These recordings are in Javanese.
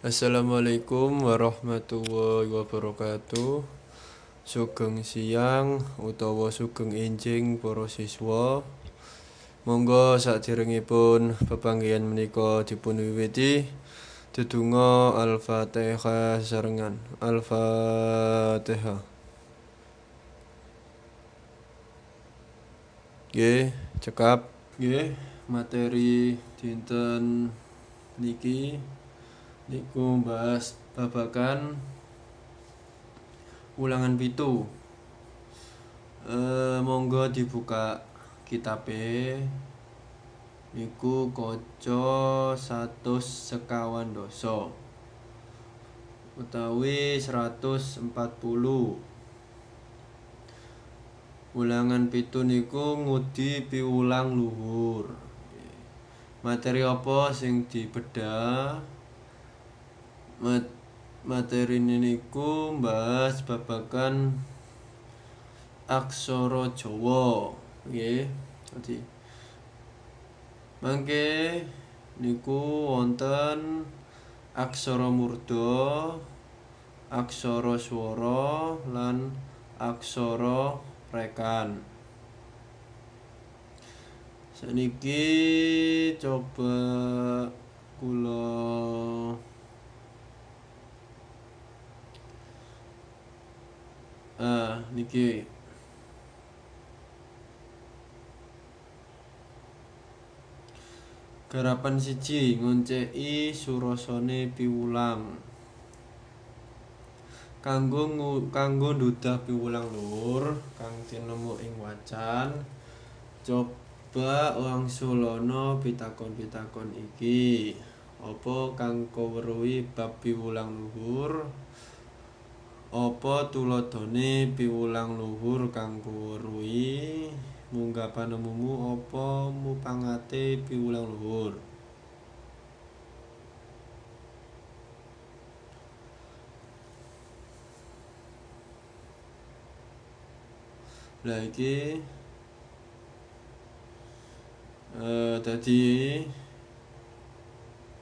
Assalamualaikum warahmatullahi wabarakatuh. Sugeng siang utawa sugeng enjing para siswa. Monggo sadèrèngipun pepanggihan menika dipun wiwiti dedonga Al-Fatihah sesarengan. Al-Fatihah. Nggih, cekap. Nggih, materi dinten niki niku bahas babagan ulangan pitu. E, monggo dibuka kitabe. Niku kaca 100 sekawan dosa. Utawi 140 ulangan pitu niku ngudi piulang luhur. Materi apa sing dibedah materi niku bahas babagan aksara Jawa. Nggih dadi mangke niku wonten aksara murda aksara swara lan aksara rekan. Saniki coba kula ah niki. Garapan siji ngonceki surasane piwulang. Kanggo kanggo ndudah piwulang lur kang tinemu ing wacan coba wangsulana pitakon-pitakon iki. Apa kang kawruhi bab piwulang luhur Apa tuladhane piwulang luhur kang kuweruhi? Munggah panemumu apa mupangate piwulang luhur? Lah iki eh dadi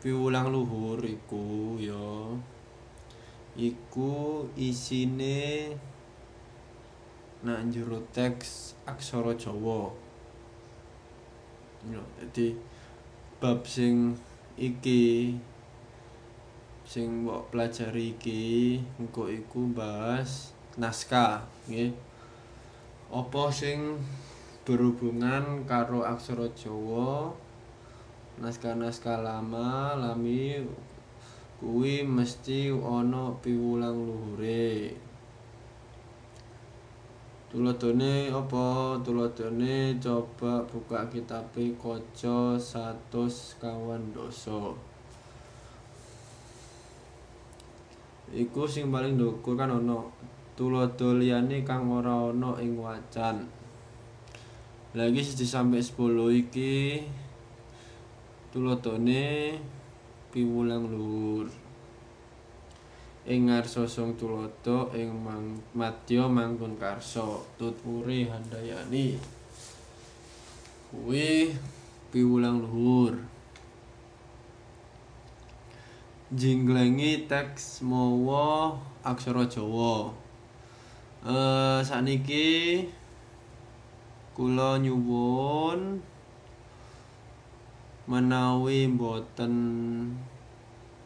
piwulang luhur iku ya iku isine nak jero teks aksara Jawa. Ya, dadi bab sing iki sing mbok pelajari iki engko iku bahas naskah, nggih. Apa sing berhubungan karo aksara Jawa? Naskah-naskah lama, lami kuwi mesti ana piwulang luhure. Tuladhane apa? Tuladhane coba buka kitab kaca 100 kawan dosa. Iku sing paling ndukur kan ana tuladha liyane kang ora ana ing wacan. Lagi 1 sampai 10 iki tuladhane piwulang luhur. Ing ngarsa song tulodo ing madya mangkon karsa tutpuri handayani. Kuwi piwulang luhur. Jinglengi teks mawa aksara Jawa. Eh sakniki kula nyuwun menawi mboten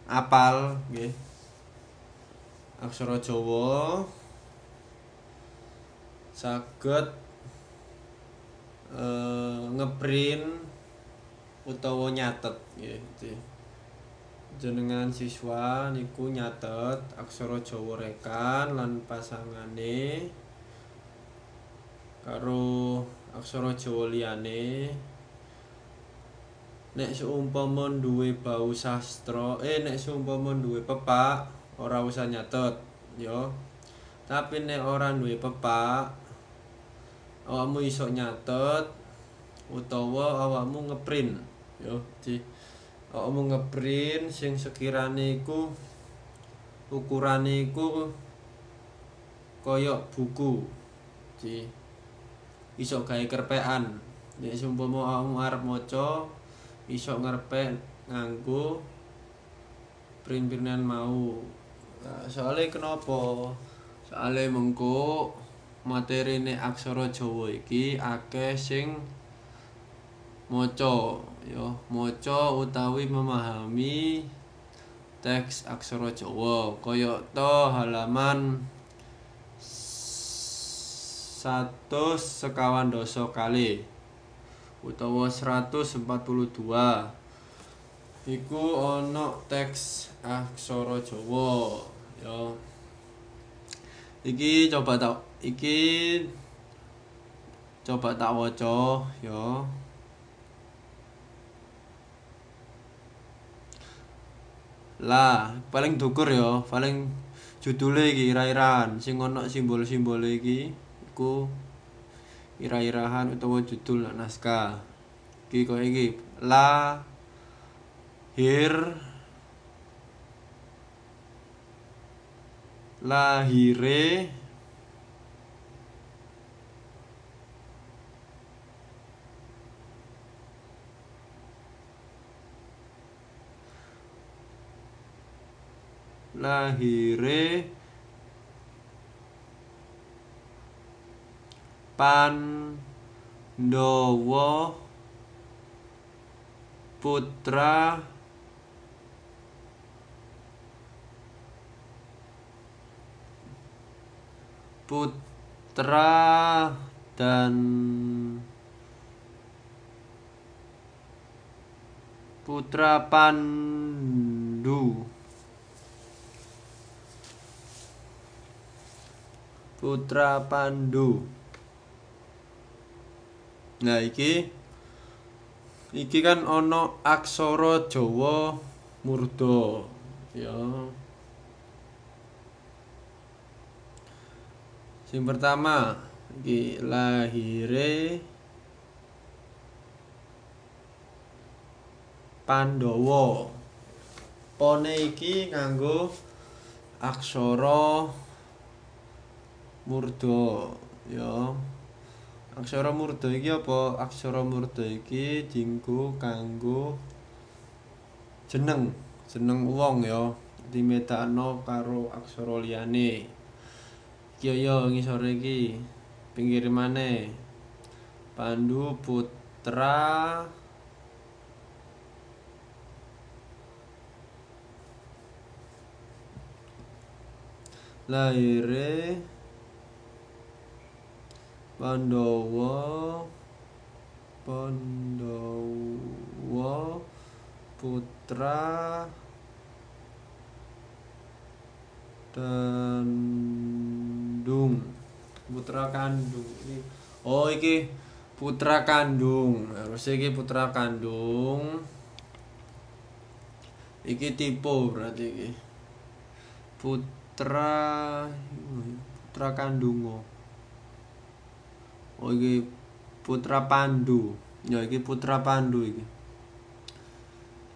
apal nggih. Aksara Jawa saged eh ngeprint utawa nyatet nggih jenengan siswa niku nyatet aksara Jawa rekan lan pasangane karo aksara Jawa liyane nek seumpama duwe bau sastra eh nek seumpama duwe pepak ora usah nyatet ya tapi nek ora duwe pepak awakmu iso nyatet utawa awakmu ngeprint ya di awakmu ngeprint sing sekirane iku ukurane iku kaya buku di. Iso gawe kerpekan. Nek seumpama awakmu arep maca iso ngerpek nganggo print-printan mau. Nah, soalnya kenapa? Soalnya mengko materine aksara Jawa iki akeh sing maca ya maca utawi memahami teks aksara Jawa kaya to halaman 100 sekawan doso kali utawa 142 iku ana teks aksara Jawa ya. Iki coba tak iki coba tak waca ya. Lah paling dukur ya paling judule iki ira-iraan sing ana simbol-simbol iki iku ira-irahan utawa judul naskah. Iki kok iki? La hir lahire lahire Pandhawa putra putra dan putra Pandu. Putra Pandu Nah iki iki kan ana aksara Jawa murda ya. Sing pertama iki lahire Pandhawa. Pone iki nganggo aksara murda ya. Aksara murda iki apa? Aksara murda iki dienggo kanggo jeneng, jeneng wong ya. Dimedakno karo aksara liyane. Iki ya ngisore iki. Pinggire maneh. Pandu putra lahire Pandhawa Pandhawa putra Dandung putra kandung oh iki putra kandung. Harus iki putra kandung. Iki tipe berarti iki. Putra putra kandungo oh iki putra Pandu. Ya iki putra Pandu iki.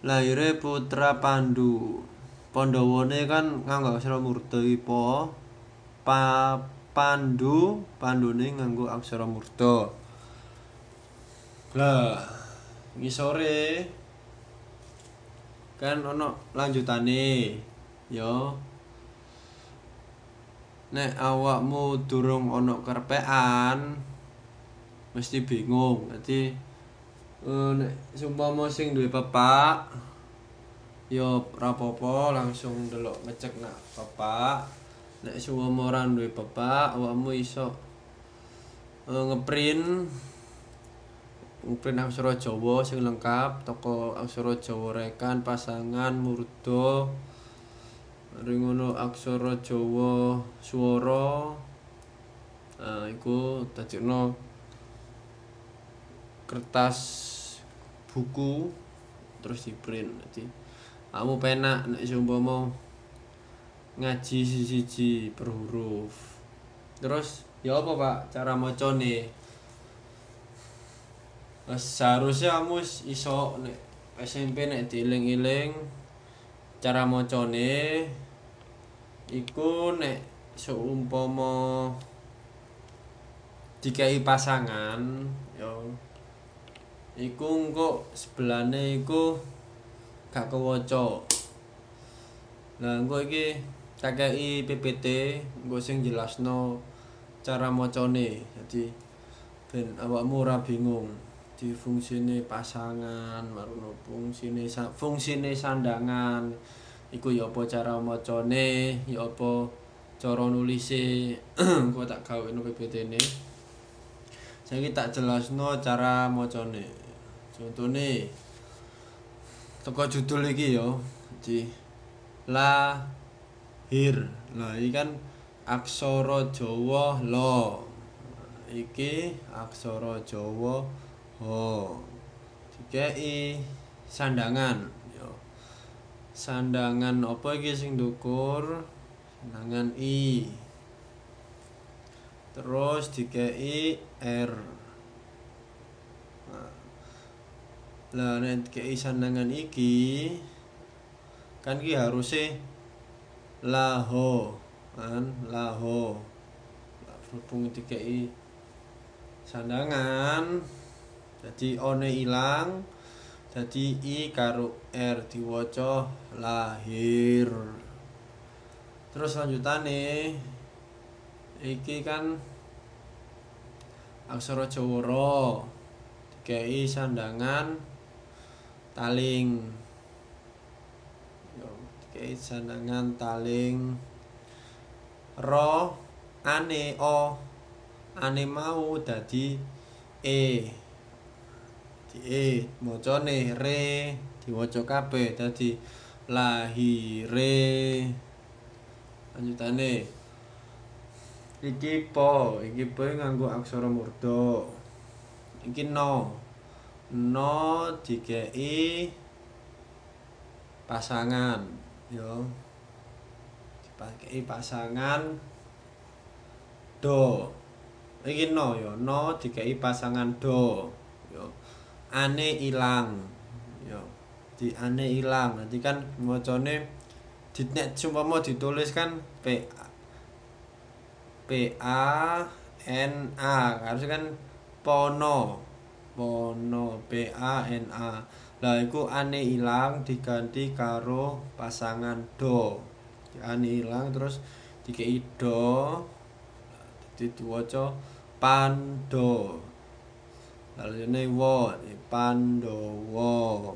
Lahire putra Pandu. Pandhawane kan nganggo aksara murda iki po pa Pandu Pandune nganggo aksara murda lah ngisore kan ana lanjutane ya. Nek awakmu durung ana kerpekan mesti bingung. Dadi uh, nek sumpama sing duwe pepak ya rapopo langsung delok ngecek nak pepak nek sumpama ora duwe pepak awakmu iso uh, ngeprint. Ngeprint aksara Jawa sing lengkap toko aksara Jawa rekan pasangan murda Mari ngono aksara Jawa swara nah iku dadekno kertas buku terus di print. Jadi kamu penak nek seumpama ngaji siji per huruf. Terus ya apa pak? Cara macane seharusnya kamu iso nek SMP nek dieling-eling cara macane iku nek seumpama dikai pasangan ya iku engko sebelane iku gak kewaca Lah engko iki tak kei PPT engko sing jelasno cara macane. Jadi ben awakmu ora bingung. Di fungsine pasangan, marono fungsine fungsine sandangan. Iku ya apa cara macane, ya apa cara nulise. engko tak gaweno PPT-ne. Saiki tak jelasno cara macane. Contone teko judul iki ya. Jadi lahir. Lah iki kan aksara Jawa la. Iki aksara Jawa ha. Dikei sandangan ya. Sandangan apa iki sing ndukur? Sandangan i. Terus dikei r. Lah nek sandangan iki kan ki haruse laho kan? Laho. Berhubung dikei sandangan jadi one ilang jadi i karo r diwaca lahir. Terus lanjutane iki kan aksara Jawa dikei sandangan taling. Oke, sandangan taling. Ro ane o. Ane mau dadi e. Di e macane re. Diwaca kabeh dadi lahire. Lanjutane. Iki po iki po nganggo aksara murda. Iki no no dikei pasangan yo. Dipakai pasangan do. Iki no yo. No dikai pasangan do yo. Ane ilang yo. Di ane ilang. Nanti kan macane di nek mau ditulis kan p p a n a. Harus kan pono pono p a n a Lah iku ane ilang diganti karo pasangan do. Ane ilang terus dikei do. Dadi diwaca pando. Lalu ini wo, pandowo.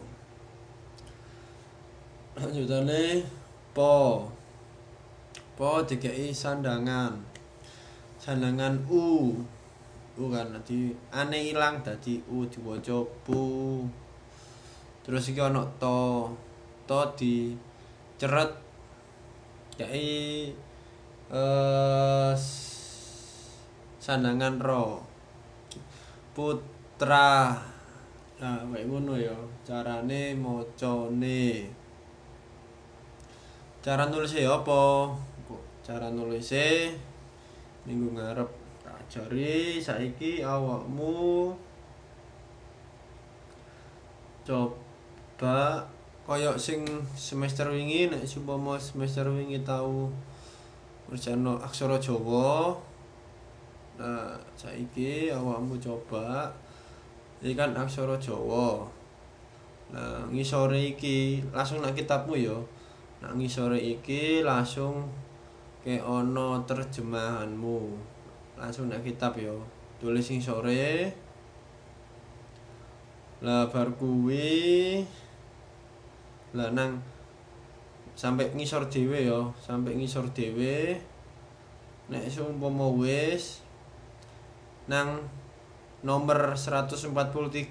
Lanjutane po. Po dikei sandangan. Sandangan u. U kan dadi ane ilang dadi u diwaca pu. terus iki ana to. To di ceret yai eh sandangan ro. Putra. Nah kayak ngono ya carane macane cara nulis ya apa? Cara nulis minggu ngarep tak ajari saiki awakmu coba coba koyo sing semester wingi nek sumpama semester wingi tau ngerjano aksara Jawa. Nah saiki awakmu coba iki kan aksara Jawa. Nah ngisore iki langsung nak kitabmu yo nak ngisore iki langsung ke ono terjemahanmu langsung nak kitab yo. Tulis sing sore. Lah bar kuwi. Lah nang sampai ngisor dhewe ya sampai ngisor dhewe. Nek seumpama wis nang nomor 143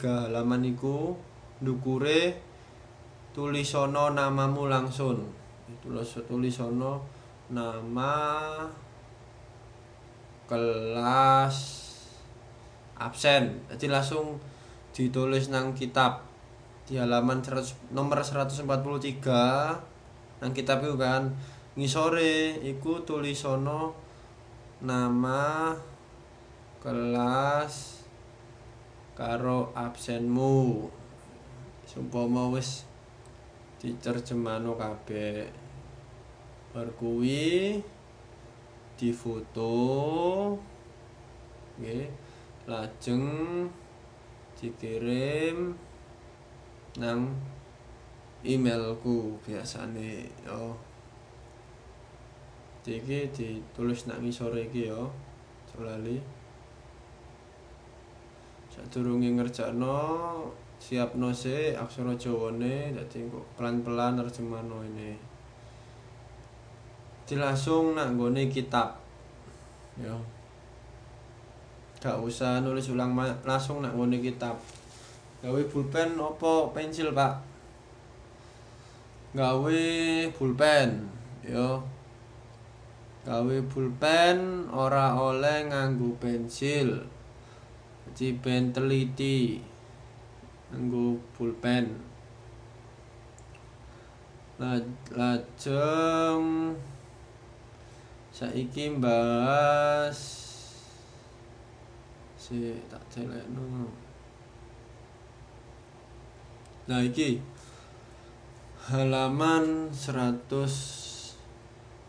halaman iku ndukure tulisono namamu langsung. Tulis tulisono nama kelas absen. Jadi langsung ditulis nang kitab di halaman 100, nomor 143 nang kitab itu kan ngisore iku tulisono nama kelas karo absenmu. Sumpama wis diterjemahno kabeh. Bar kuwi difoto nggih lajeng dikirim nang emailku biasane yo iki ditulis nang ngisore iki ya. Aja lali. Sadurunge ngerjakno siapno sik aksara Jawane dadi pelan-pelan nerjemahno ini. Di langsung nak nggone kitab. Ya. Gak usah nulis ulang langsung nak nggone kitab. Gawe pulpen apa pensil, Pak? Gawe pulpen, ya. Gawe pulpen ora oleh nganggo pensil. Dadi ben teliti nganggo pulpen. Lajeng saiki bahas sik tak celekno. Nah iki halaman 164.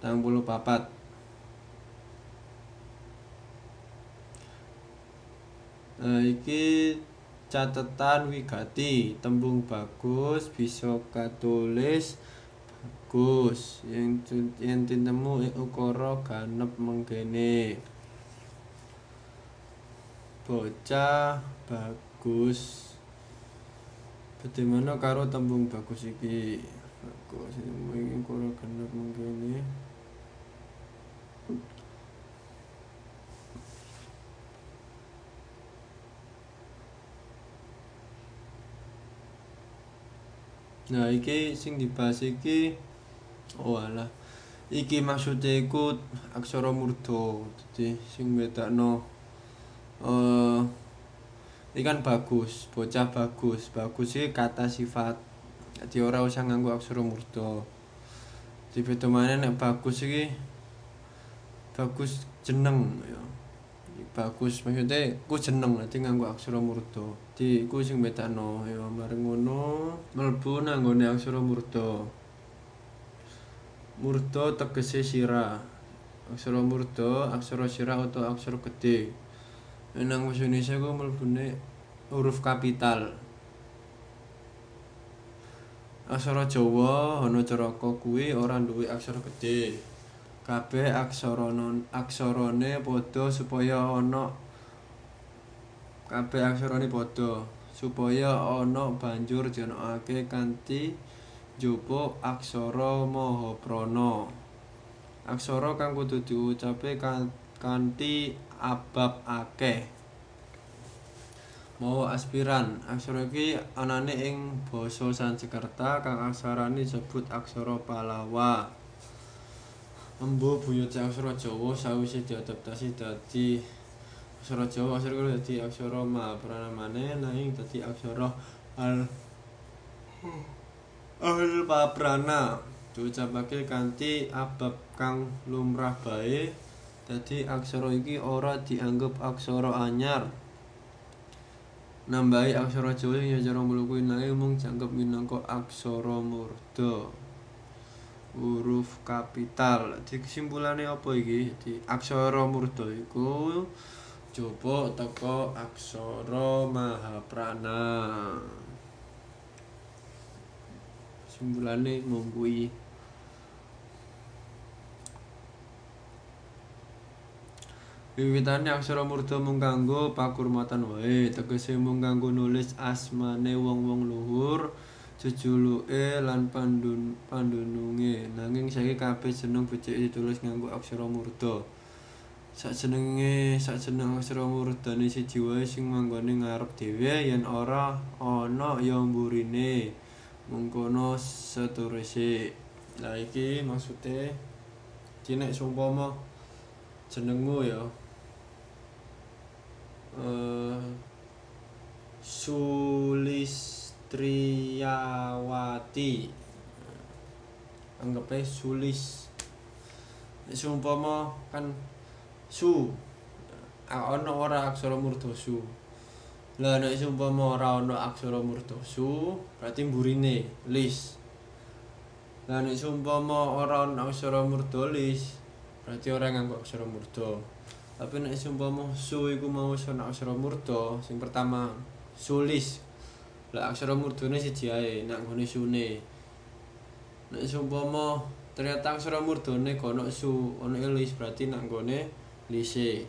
Nah iki catetan wigati tembung bagus bisa katulis bagus yen yen tinemu ukara ganep mengkene bocah bagus Bagaimana karo tembung bagus iki? Bagus iki karo genep mengkene. Nah, iki sing dibahas iki oh alah. Iki maksude iku aksara murda. Dadi sing bedakno eh Iki kan bagus, bocah bagus. Bagus iki kata sifat. Dadi ora usah nganggo aksara murda. Di beda maneh nek bagus iki bagus jeneng ya. Bagus maksudnya ku jeneng dadi nganggo aksara murda. Di iku sing bedakno ya bareng ngono mlebu nang nggone aksara murda. Murda tegese sirah. Aksara murda, aksara sirah utawa aksara gedhe. nang basa Indonesia ku mlebune huruf kapital. Aksara Jawa ana caraka kuwi ora duwe aksara gedhe. Kabeh aksara non aksarane padha supaya ana kabeh aksarane padha supaya ana banjur dianakake kanthi njaba aksara mahaprana. Aksara kang kudu diucape kanthi abab akeh. Mawa aspiran. Aksara iki anane ing basa Sanskerta kang aksarane disebut aksara Pallawa. Embu buyute aksara Jawa sawise diadaptasi dadi aksara Jawa aksara iki dadi aksara Mahaprana maneh nanging dadi aksara al al paprana diucapake kanthi abab kang lumrah bae Dadi aksara iki ora dianggep aksara anyar. Nambahi aksara Jawa sing cara mluku nanging mung dianggep minangka aksara murda. Huruf kapital. Dadi kesimpulane apa iki? Dadi aksara murda iku coba teko aksara mahaprana. Kesimpulane mung kuwi. Wiwitane aksara murda mung kanggo pakurmatan wae, tegese mung kanggo nulis asmane wong-wong luhur, jejuluke lan pandun pandununge. Nanging saiki kabeh jeneng becik ditulis nganggo aksara murda. Sajenenge sajeneng aksara murdane siji wae sing manggone ngarep dhewe yen ora ana ya mburine. Mengkono seterusé. Lah iki maksude cinek sumpama jenengmu ya. Uh, Sulistriawati. Anggape sulis. Nek seumpama kan su. Ana ora aksara murda su lah nek seumpama ora ana aksara murda su berarti mburine lis. Lah nek seumpama ora ana aksara murda lis berarti ora nganggo aksara murda tapi nek seumpama su iku mau ana aksara murda sing pertama sulis lah aksara murdane siji ae nek nggone sune. Nek seumpama ternyata aksara murdane kono su ono lis berarti nak nggone lise.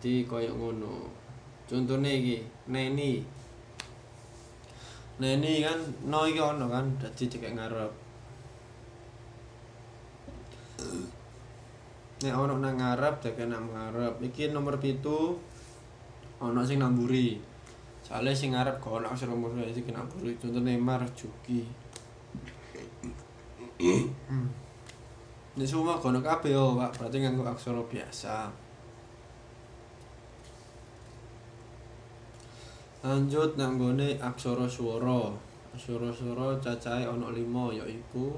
Di koyo ngono contohnya iki neni. Neni kan no iki ono kan dadi cekek ngarep. Nek ono nang ngarep dek nang ngarep. Iki nomor pitu ono sing namburi soalnya sing ngarep kok ono aksara murdane iki namburi contohnya Marjuki Ini semua kono kabeh oh, Pak. Berarti nganggo aksara biasa. Lanjut nang gone aksara swara. Aksara swara cacahe ana 5 yaiku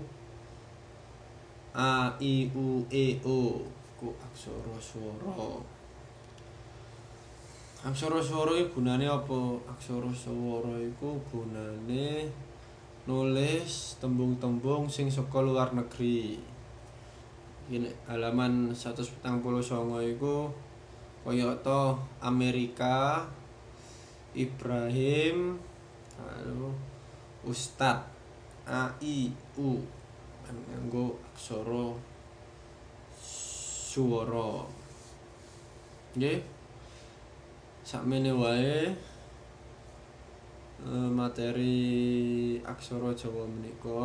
A I U E O ku aksara swara. Aksara swara iki gunane apa? Aksara swara iku gunane nulis tembung-tembung sing saka luar negeri. Ini halaman 149 iku kaya Amerika, Ibrahim, lalu Ustad, A I U nganggo aksara swara. Nggih. Sakmene wae Eh, materi aksara Jawa menika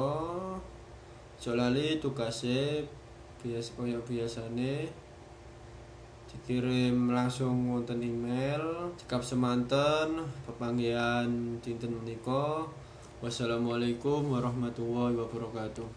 aja lali tugase biasa kaya biasane dikirim langsung wonten email cekap semanten pepanggihan dinten menika. Wassalamualaikum warahmatullahi wabarakatuh